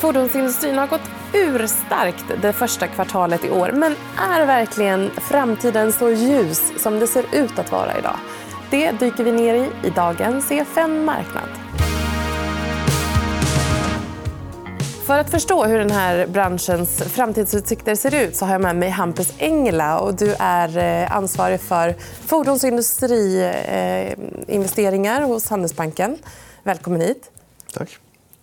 Fordonsindustrin har gått urstarkt det första kvartalet i år. Men är verkligen framtiden så ljus som det ser ut att vara idag? Det dyker vi ner i i dagens EFN Marknad. För att förstå hur den här branschens framtidsutsikter ser ut så har jag med mig Hampus Engela. Och du är eh, ansvarig för fordonsindustriinvesteringar eh, hos Handelsbanken. Välkommen hit. Tack.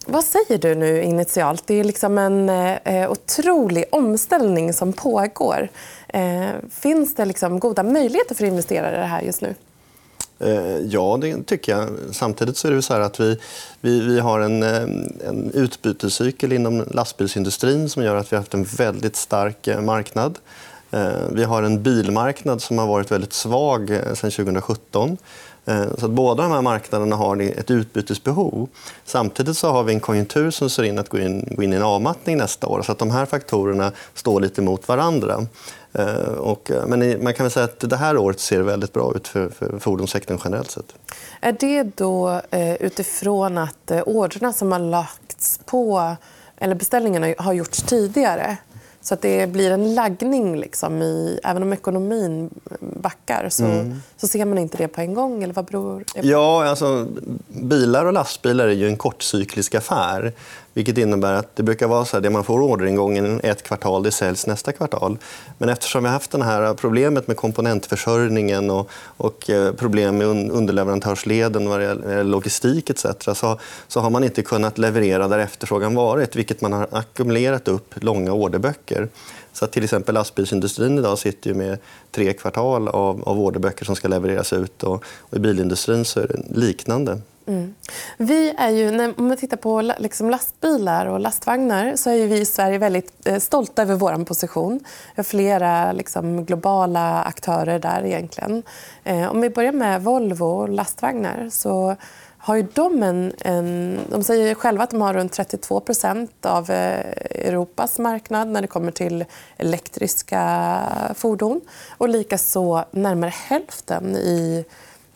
Vad säger du nu initialt? Det är liksom en eh, eh, otrolig omställning som pågår. Eh, finns det liksom goda möjligheter för investerare i det här just nu? Eh, ja, det tycker jag. Samtidigt så är det så att vi, vi, vi har en, eh, en utbytescykel inom lastbilsindustrin som gör att vi har haft en väldigt stark marknad. Vi har en bilmarknad som har varit väldigt svag sedan 2017. Eh, så att båda de här marknaderna har ett utbytesbehov. Samtidigt så har vi en konjunktur som ser in att gå in, gå in i en avmattning nästa år. Så att de här faktorerna står lite mot varandra. Eh, och, eh, men man kan väl säga att det här året ser väldigt bra ut för, för fordonssektorn generellt sett. Är det då utifrån att orderna som har lagts på eller beställningarna har gjorts tidigare så att det blir en laggning. Liksom i, även om ekonomin backar så, mm. så ser man inte det på en gång? Eller vad beror det på? Ja, alltså, bilar och lastbilar är ju en kortcyklisk affär. Vilket innebär att det brukar vara så att det man får orderingången ett kvartal det säljs nästa kvartal. Men eftersom vi har haft det här problemet med komponentförsörjningen och, och eh, problem med underleverantörsleden vad det gäller logistik etc. Så, så har man inte kunnat leverera där efterfrågan varit vilket man har ackumulerat upp långa orderböcker. Så till exempel lastbilsindustrin idag sitter ju med tre kvartal av, av orderböcker som ska levereras ut. Och, och I bilindustrin så är det liknande. Mm. Vi är ju, när man tittar på liksom lastbilar och lastvagnar så är vi i Sverige väldigt eh, stolta över vår position. Vi har flera liksom, globala aktörer där. egentligen. Eh, om vi börjar med Volvo lastvagnar så har ju de en, en... De säger själva att de har runt 32% av eh, Europas marknad när det kommer till elektriska fordon. Och likaså närmare hälften i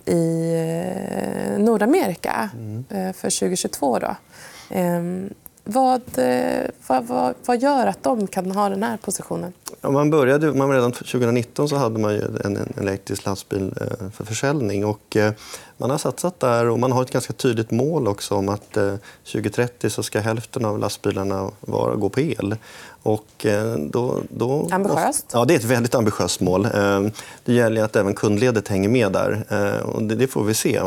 i eh, Nordamerika mm. Eh, för 2022. Då. Ehm, vad, eh, vad, vad, vad, gör att de kan ha den här positionen? Ja, man började, man redan 2019 så hade man en, en elektrisk lastbil för försäljning. Och, man har satsat där och man har ett ganska tydligt mål också om att 2030 så ska hälften av lastbilarna vara, gå på el. Och eh, då, då ambitiöst? Ja, det är ett väldigt ambitiöst mål. Eh, det gäller att även kundledet hänger med där. Eh, och det får vi se.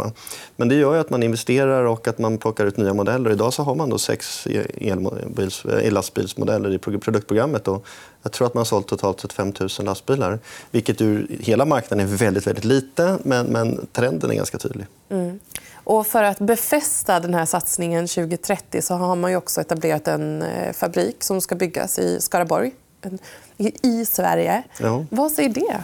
Men det gör att man investerar och att man plockar ut nya modeller. Idag så har man då sex ellastbilsmodeller i produktprogrammet. Och jag tror att man sålt totalt 5 000 lastbilar. Vilket ur hela marknaden är väldigt, väldigt lite, men, men trenden är ganska tydlig. Mm. Och för att befästa den här satsningen 2030 så har man också etablerat en eh, fabrik som ska byggas i Skaraborg i Sverige. Ja. Vad säger det?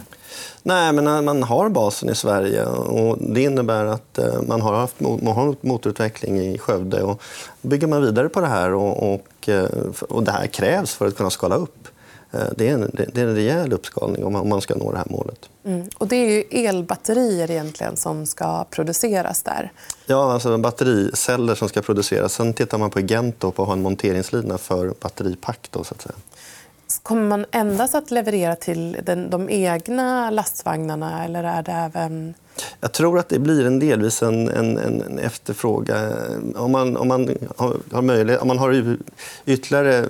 Nej, men man har basen i Sverige. och Det innebär att eh, man har haft motorutveckling i Skövde. Och bygger man vidare på det här och, och, eh, och det här krävs för att kunna skala upp. Eh, det är, en, det är en rejäl uppskalning om man ska nå det här målet. Mm. Och det är ju elbatterier egentligen som ska produceras där. Ja, alltså battericeller som ska produceras. Sen tittar man på Gento på att ha en monteringslina för batteripack. Då, så att säga. Kommer man endast att leverera till den, de egna lastvagnarna eller är det även... Jag tror att det blir en delvis en, en, en efterfråga. Om man, om, man har, möjlighet, om man har ytterligare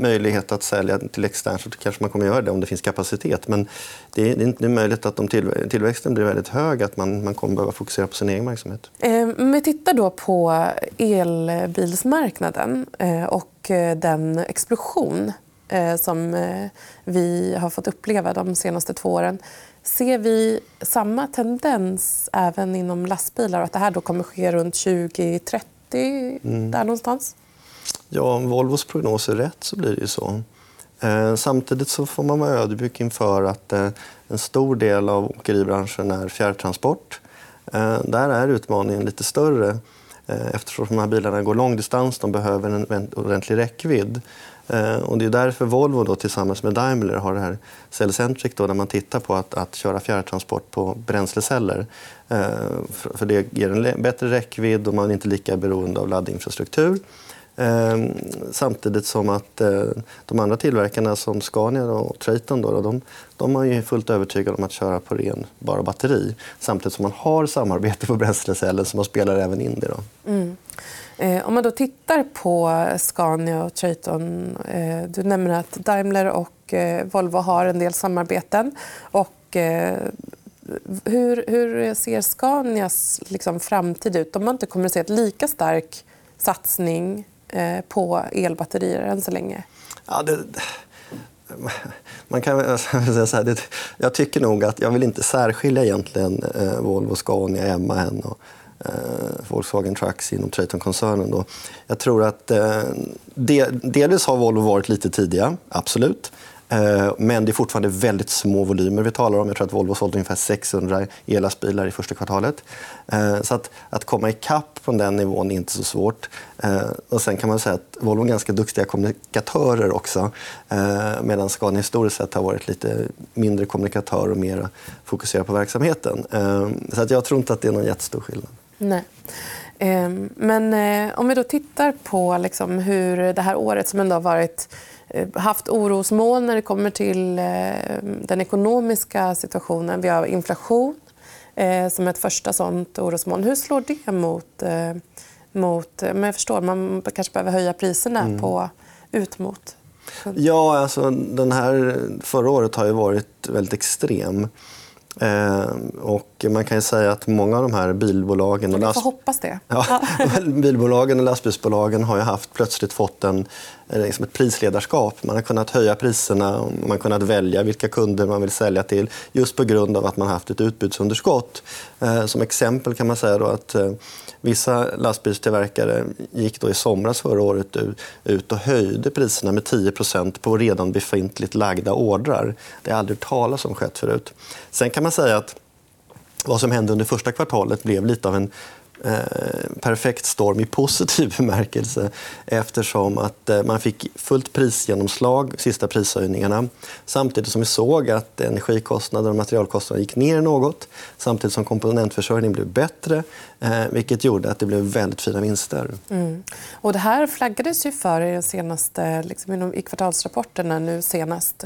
möjlighet att sälja till externt så kanske man kommer göra det om det finns kapacitet. Men det är inte möjligt att om tillväxten blir väldigt hög att man, man kommer behöva fokusera på sin egen verksamhet. Eh, om vi tittar då på elbilsmarknaden eh, och eh, den explosion som eh, vi har fått uppleva de senaste två åren. Ser vi samma tendens även inom lastbilar? Att det här då kommer ske runt 2030? Mm. Där någonstans? Ja, om Volvos prognos är rätt så blir det ju så. Eh, samtidigt så får man vara ödmjuk inför att en stor del av åkeribranschen är fjärrtransport. Där är utmaningen lite större eftersom de här bilarna går långdistans. De behöver en ordentlig räckvidd. Eh, och det är därför Volvo då, tillsammans med Daimler har det här Cellcentric då, där man tittar på att, att köra fjärrtransport på bränsleceller. Eh, för det ger en bättre räckvidd och man är inte lika beroende av laddinfrastruktur. Eh, samtidigt som att eh, de andra tillverkarna som Scania och Traton då, de, de är ju fullt övertygade om att köra på ren bara batteri. Samtidigt som man har samarbete på bränslecellen så man spelar även in det. Då. Mm. Eh, om man då tittar på Scania och Traton. Eh, du nämner att Daimler och eh, Volvo har en del samarbeten. Och, hur, hur, ser Scanias liksom, framtid ut? De har inte kommer att se ett lika stark satsning på elbatterier än så länge. Ja, det... Man kan säga så här, jag tycker nog att jag vill inte särskilja egentligen Volvo, Scania, MAN och eh, Volkswagen Trucks inom Traton-koncernen. Jag tror att eh, de, delvis har Volvo varit lite tidiga, absolut. Eh, men det är fortfarande väldigt små volymer vi talar om. Jag tror att Volvo sålde ungefär 600 ellastbilar i första kvartalet. Eh, så att, att komma ikapp från den nivån är inte så svårt. Eh, och sen kan man säga att Volvo är ganska duktiga kommunikatörer också. Eh, medan Scania historiskt sett har varit lite mindre kommunikatör och mer fokuserad på verksamheten. Eh, så att jag tror inte att det är någon jättestor skillnad. Nej. Men om vi då tittar på liksom hur det här året som ändå har varit Eh, haft orosmoln när det kommer till eh, den ekonomiska situationen. Vi har inflation eh, som ett första sånt orosmoln. Hur slår det mot... mot men jag förstår, man kanske behöver höja priserna mm. på, ut mot... Ja, alltså, den här förra året har ju varit väldigt extrem. Eh, och man kan säga att många av de här bilbolagen... Och last... Hoppas det. Ja, bilbolagen och lastbilsbolagen har ju haft, plötsligt fått en, liksom ett prisledarskap. Man har kunnat höja priserna och man har kunnat välja vilka kunder man vill sälja till just på grund av att man har haft ett utbudsunderskott. Eh, som exempel kan man säga då att eh, Vissa lastbilstillverkare gick då i somras förra året ut och höjde priserna med 10% på redan befintligt lagda ordrar. Det har aldrig talas om skett förut. Sen kan man säga att vad som hände under första kvartalet blev lite av en Eh, perfekt storm i positiv bemärkelse eftersom att eh, man fick fullt prisgenomslag, sista prishöjningarna samtidigt som vi såg att energikostnader och materialkostnader gick ner något samtidigt som komponentförsörjningen blev bättre eh, vilket gjorde att det blev väldigt fina vinster. Mm. Och det här flaggades ju för i, senaste, liksom i kvartalsrapporterna nu senast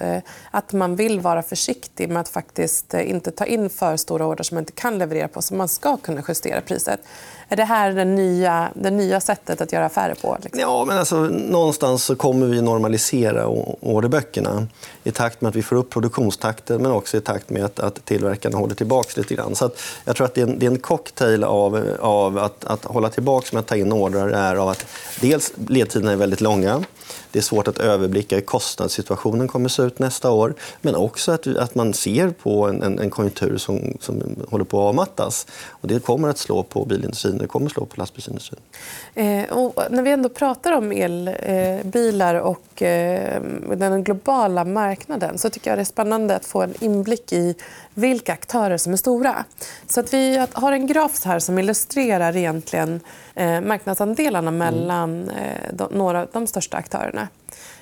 att man vill vara försiktig med att faktiskt inte ta in för stora order som man inte kan leverera på så man ska kunna justera priset. Är det här det nya, det nya sättet att göra affärer på? Liksom? Ja, men alltså, någonstans så kommer vi normalisera orderböckerna i takt med att vi får upp produktionstakten men också i takt med att, att tillverkarna håller tillbaka lite grann. Så att jag tror att det är en, det är en cocktail av, av att, att hålla tillbaka med att ta in order är av att dels ledtiderna är väldigt långa. Det är svårt att överblicka hur kostnadssituationen kommer att se ut nästa år. Men också att, att man ser på en, en, en konjunktur som, som håller på att avmattas. Och det kommer att slå på bilindustrin det kommer att slå på lastbilsindustrin. Eh, och när vi ändå pratar om elbilar eh, och eh, den globala marknaden så tycker jag det är spännande att få en inblick i vilka aktörer som är stora. Så att vi har en graf här som illustrerar egentligen eh, marknadsandelarna mm. mellan eh, de, några av de största aktörerna.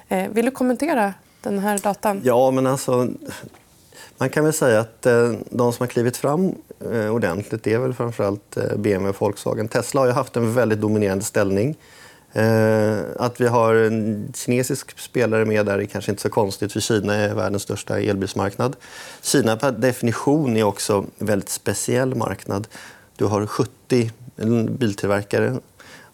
Eh, vill du kommentera den här datan? Ja, men alltså... Man kan väl säga att de som har klivit fram ordentligt är väl framförallt BMW och Volkswagen. Tesla har haft en väldigt dominerande ställning. Eh, att vi har en kinesisk spelare med där är kanske inte så konstigt för Kina är världens största elbilsmarknad. Kina per definition är också en väldigt speciell marknad. Du har 70 biltillverkare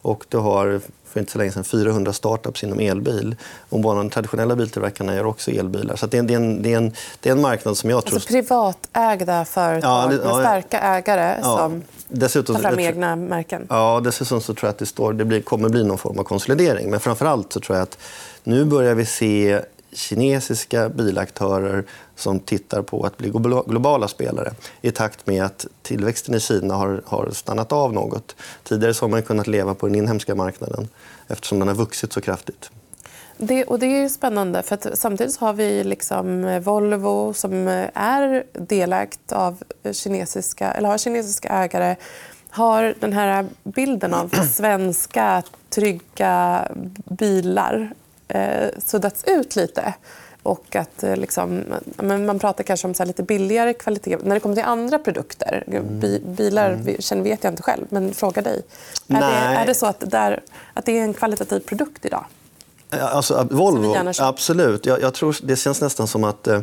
och du har för inte så länge sedan 400 startups inom elbil. Och bara de traditionella biltillverkarna gör också elbilar. Så det, är en, det, är en, det är en marknad som jag tror... Alltså privatägda företag ja, det, ja, med starka ägare ja, som dessutom, tar fram egna märken. Ja, dessutom så tror jag att det, står, det blir, kommer bli någon form av konsolidering. Men framför allt så tror jag att nu börjar vi se kinesiska bilaktörer som tittar på att bli globala spelare i takt med att tillväxten i Kina har, har stannat av något. Tidigare har man kunnat leva på den inhemska marknaden eftersom den har vuxit så kraftigt. Det, och det är spännande. för Samtidigt har vi liksom Volvo som är delägt av kinesiska, eller har kinesiska ägare har den här bilden av svenska trygga bilar eh, suddats ut lite. Och att, eh, liksom, men man pratar kanske om så lite billigare kvalitet. När det kommer till andra produkter, bi, bilar mm. vet jag inte själv, men fråga dig. Är det, är det så att, där, att det är en kvalitativ produkt idag? Alltså, Volvo, absolut. Jag, jag, tror, det känns nästan som att... Eh...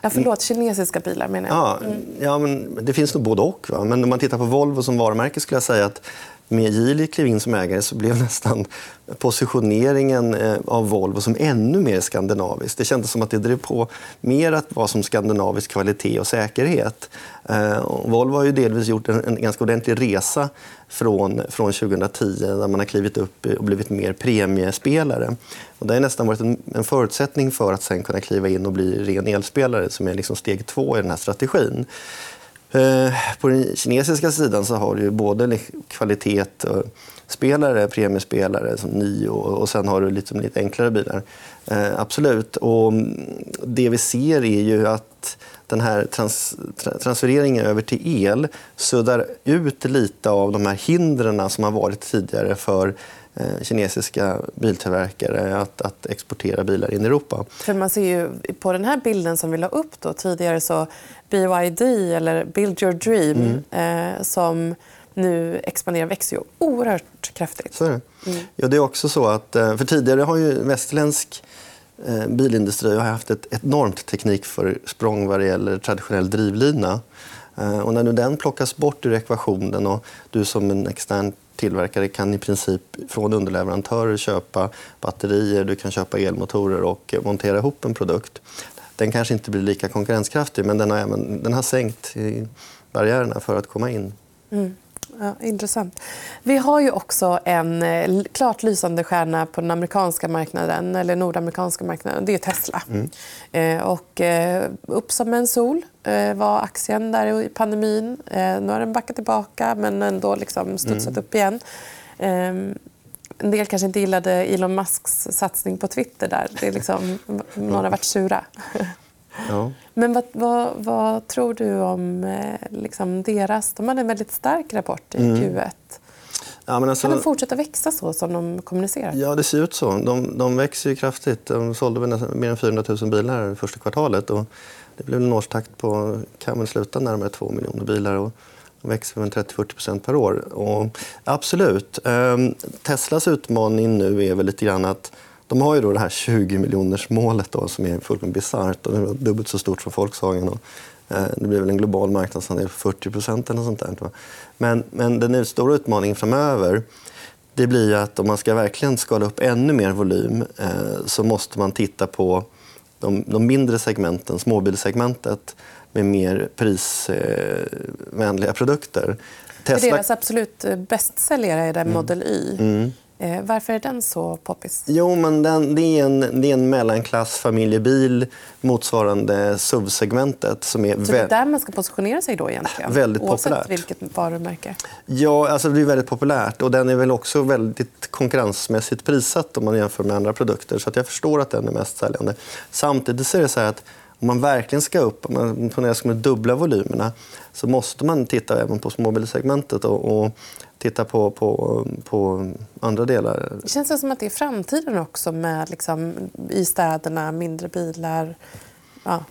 Ja, förlåt, kinesiska bilar menar jag. Ja, mm. ja, men det finns nog både och. Va? Men om man tittar på Volvo som varumärke skulle jag säga att med Geely klev in som ägare så blev nästan positioneringen eh, av Volvo som ännu mer skandinavisk. Det kändes som att det drev på mer att vara som skandinavisk kvalitet och säkerhet. Eh, Volvo har ju delvis gjort en, ganska ordentlig resa från, från 2010 där man har klivit upp och blivit mer premiespelare. Och det har nästan varit en, en förutsättning för att sen kunna kliva in och bli ren elspelare som är liksom steg två i den här strategin. Eh, på den kinesiska sidan så har du både kvalitet och spelare, premiespelare som Nio och sen har du lite, lite enklare bilar. Eh, absolut. Och mm, det vi ser är ju att den här trans, transfereringen över till el suddar ut lite av de här hindren som har varit tidigare för kinesiska biltillverkare att, att, exportera bilar in i Europa. För man ser ju på den här bilden som vi la upp då, tidigare så BYD, eller Build your dream, mm. eh, som nu expanderar, växer ju oerhört kraftigt. Så är det. Mm. Ja, det är också så att, eh, för tidigare har ju västerländsk eh, bilindustri har haft ett enormt teknikförsprång vad det gäller traditionell drivlina. Eh, och när nu den plockas bort ur ekvationen och du som en extern tillverkare kan i princip från underleverantörer köpa batterier, du kan köpa elmotorer och montera ihop en produkt. Den kanske inte blir lika konkurrenskraftig men den har, även, den har sänkt barriärerna för att komma in. Mm. Ja, intressant. Vi har ju också en eh, klart lysande stjärna på den amerikanska marknaden, eller nordamerikanska marknaden. Det är Tesla. Mm. Eh, och, eh, upp som en sol eh, var aktien där i pandemin. Nu har den backat tillbaka, men ändå liksom studsat mm. upp igen. En del kanske inte gillade Elon Musks satsning på Twitter. där. Det är liksom, några har varit sura. Ja. Men vad, vad, vad, tror du om eh, liksom deras... De hade en väldigt stark rapport i mm. Q1. Ja, men alltså, kan de fortsätta växa så som de kommunicerar? Ja, det ser ut så. De, de växer kraftigt. De sålde väl nästan mer än 400 000 bilar första kvartalet. Och det blev en årstakt på kan väl sluta närmare 2 miljoner bilar. Och växer med 30-40% per år. Och absolut. Ehm, Teslas utmaning nu är väl lite grann att de har ju då det här 20 miljoners målet då, som är fullkomligt bisarrt. Det är dubbelt så stort som Volkswagen. Och, eh, det blir väl en global marknadsandel på 40 procent. sånt där. Men, men den stora utmaningen framöver det blir att om man ska verkligen skala upp ännu mer volym eh, så måste man titta på de, de mindre segmenten, småbilsegmentet med mer prisvänliga produkter. Tesla... Deras absolut bästsäljare är den Model Y. Mm. Eh, varför är den så poppis? Jo, men den, det, är en, det är en mellanklass familjebil motsvarande SUV-segmentet. Som är så det är där man ska positionera sig då egentligen? Väldigt Oavsett populärt. vilket varumärke? Ja, alltså det är väldigt populärt. och Den är väl också väldigt konkurrensmässigt prissatt om man jämför med andra produkter. Så att jag förstår att den är mest säljande. Samtidigt är det så att om man verkligen ska upp, om man planerar att dubbla volymerna så måste man titta även på småbilsegmentet och, och titta på, på, på andra delar. Det känns som att det är framtiden också med liksom, i städerna, mindre bilar. Ja,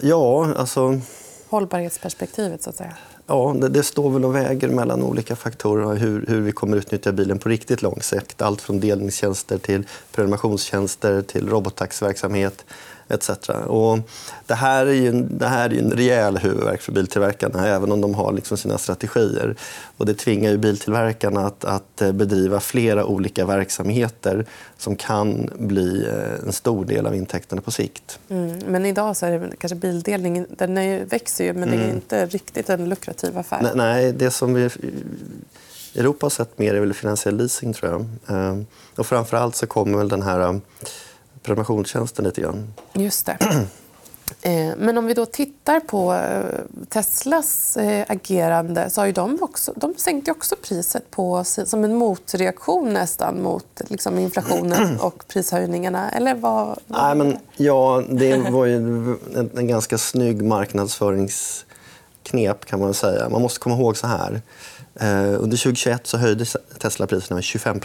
ja alltså... Hållbarhetsperspektivet, så att säga. Ja, det, det, står väl och väger mellan olika faktorer hur, hur vi kommer utnyttja bilen på riktigt lång sikt. Allt från delningstjänster till prenumerationstjänster till robottaxiverksamhet etc. Och det, här är ju, det här är en rejäl huvudvärk för biltillverkarna även om de har liksom sina strategier. Och det tvingar ju biltillverkarna att, att eh, bedriva flera olika verksamheter som kan bli eh, en stor del av intäkterna på sikt. Mm. Men idag så är det kanske bildelning den är, växer ju, men det är mm. inte riktigt en lukrativ affär. Nej, det som vi Europa har sett mer är väl finansiell leasing, tror jag. Ehm, och framför allt så kommer väl den här prenumerationstjänsten lite grann. Just det. Eh, men om vi då tittar på eh, Teslas eh, agerande så har de, också, de sänkte också priset på, som en motreaktion nästan mot liksom, inflationen och prishöjningarna. Eller vad, Nej, men, ja, det var ju en, en ganska snygg marknadsföringsknep kan man säga. Man måste komma ihåg så här. under 2021 så höjdes Tesla priserna med 25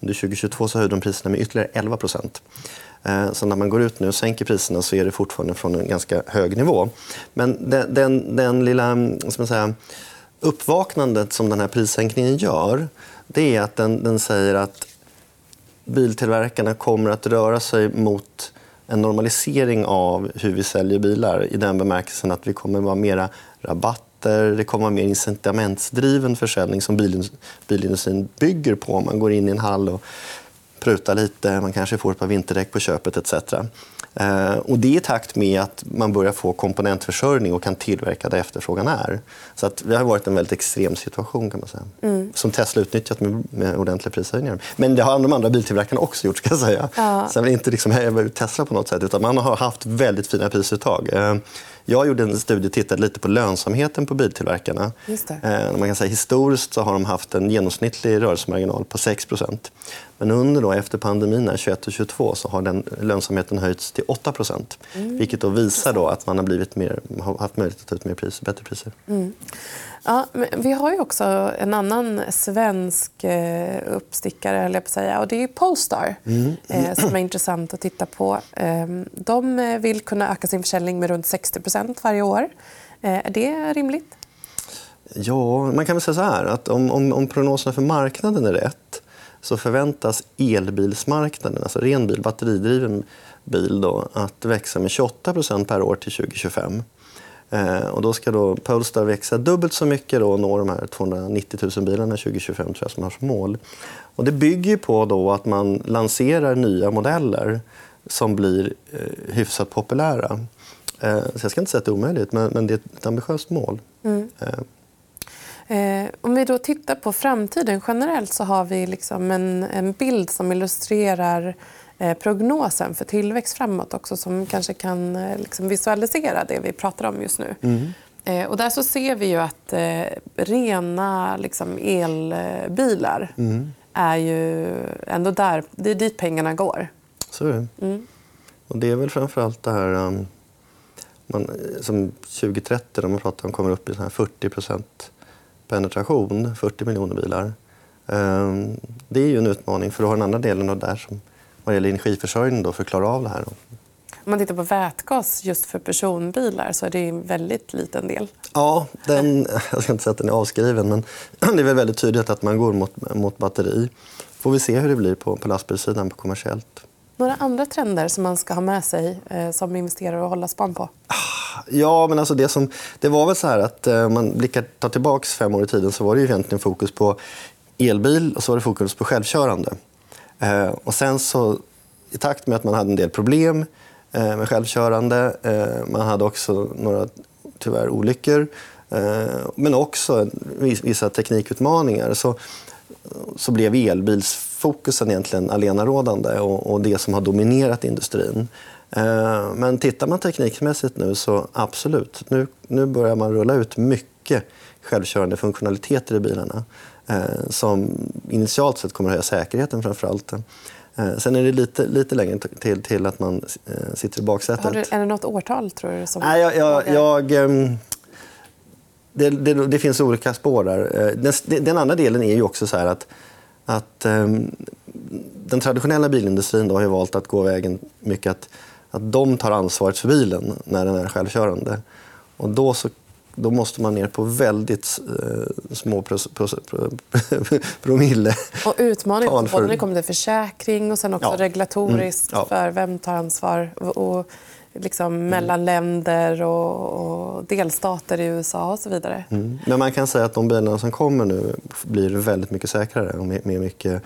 under 2022 så höjde de priserna med ytterligare 11 procent. Eh, så när man går ut nu och sänker priserna så är det fortfarande från en ganska hög nivå. Men den, den, den lilla ska man säga, uppvaknandet som den här prissänkningen gör det är att den, den säger att biltillverkarna kommer att röra sig mot en normalisering av hur vi säljer bilar i den bemärkelsen att vi kommer att vara mera rabatter, det kommer mer incitamentsdriven försäljning som bilindustrin bygger på. Man går in i en hall och prutar lite, man kanske får ett par vinterdäck på köpet etc. Eh, och det är i takt med att man börjar få komponentförsörjning och kan tillverka där efterfrågan är. Så att det har varit en väldigt extrem situation kan man säga. Mm. Som Tesla utnyttjat med, med ordentliga prishöjningar. Men det har de andra biltillverkarna också gjort. ska jag säga. Ja. Sen vill inte liksom häva ut Tesla på något sätt utan man har haft väldigt fina prisuttag. Jag gjorde en studie och tittade lite på lönsamheten på biltillverkarna. Just. Eh, man kan säga, historiskt så har de haft en genomsnittlig rörelsemarginal på 6% Men under då, efter pandemin, 2021 och 2022, så har den lönsamheten höjts till 8 mm. Vilket då visar då att man har, blivit mer, haft möjlighet att ta ut mer pris, bättre priser. Mm. Ja, vi har ju också en annan svensk eh, uppstickare, jag på att säga. Och det är Polestar, mm. Eh, som är intressant att titta på. Ehm, de vill kunna öka sin försäljning med runt 60% varje år. Är det rimligt? Ja, man kan väl säga så här. Att om, om, om prognoserna för marknaden är rätt så förväntas elbilsmarknaden, alltså ren bil, batteridriven bil, då, att växa med 28% per år till 2025. Eh, och då ska då Polestar växa dubbelt så mycket då och nå de här 290 000 bilarna 2025 tror jag, som har som mål. Och det bygger på då att man lanserar nya modeller som blir eh, hyfsat populära. Eh, så jag ska inte säga att det är omöjligt, men, men det är ett ambitiöst mål. Mm. Eh. Eh, om vi då tittar på framtiden generellt så har vi liksom en, en bild som illustrerar prognosen för tillväxt framåt också som kanske kan eh, liksom visualisera det vi pratar om just nu. Mm. Eh, och där så ser vi ju att rena liksom, elbilar mm. är ju ändå där, det är dit pengarna går. Så är det. Mm. Och det är väl framför allt det här um, man, som 2030 där man pratar om kommer upp i så här 40% penetration, 40 miljoner bilar. Um, det är ju en utmaning för du har den andra delen av där som vad gäller energiförsörjning då, för att klara av det här? Om man tittar på vätgas just för personbilar så är det en väldigt liten del. Ja, den, jag ska inte säga att den är avskriven, men det är väl väldigt tydligt att man går mot, mot batteri. får vi se hur det blir på, på lastbilssidan på kommersiellt. Några andra trender som man ska ha med sig eh, som investerare och hålla span på? Ja, men alltså det, som, det var väl så här att eh, man blickar tar tillbaka fem år i tiden så var det egentligen fokus på elbil och så var det fokus på självkörande. Eh, och sen så, i takt med att man hade en del problem eh, med självkörande, eh, man hade också några tyvärr olyckor, eh, men också vissa teknikutmaningar, så, så blev elbilsfokusen egentligen alenarådande och, och det som har dominerat industrin. Eh, men tittar man teknikmässigt nu så absolut, nu, nu börjar man rulla ut mycket självkörande funktionaliteter i bilarna. Eh, som initialt sett kommer att höja säkerheten framför allt. Eh, sen är det lite, lite längre till, till att man eh, sitter i baksätet. Du, är det nåt årtal, tror du? Som... Nej, jag, jag, jag ehm, det, det, det, finns olika spår där. Den, den, andra delen är ju också så att, att um, den traditionella bilindustrin då har valt att gå vägen mycket att, att de tar ansvaret för bilen när den är självkörande. Och då så då måste man ner på väldigt eh, små pros, pros, pros, promille. Och utmaning för... både när det kommer till försäkring och sen också ja. regulatoriskt mm. ja. för vem tar ansvar. Och, liksom mm. mellan länder och, och, delstater i USA och så vidare. Mm. Men man kan säga att de bilarna som kommer nu blir väldigt mycket säkrare och med, mycket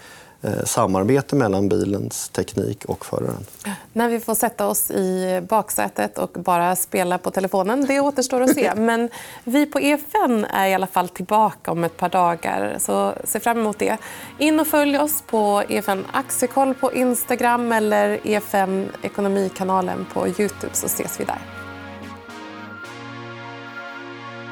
samarbete mellan bilens teknik och föraren. När vi får sätta oss i baksätet och bara spela på telefonen, det återstår att se. Men vi på EFN är i alla fall tillbaka om ett par dagar. så Se fram emot det. In och följ oss på EFN Aktiekoll på Instagram eller EFN Ekonomikanalen på Youtube, så ses vi där.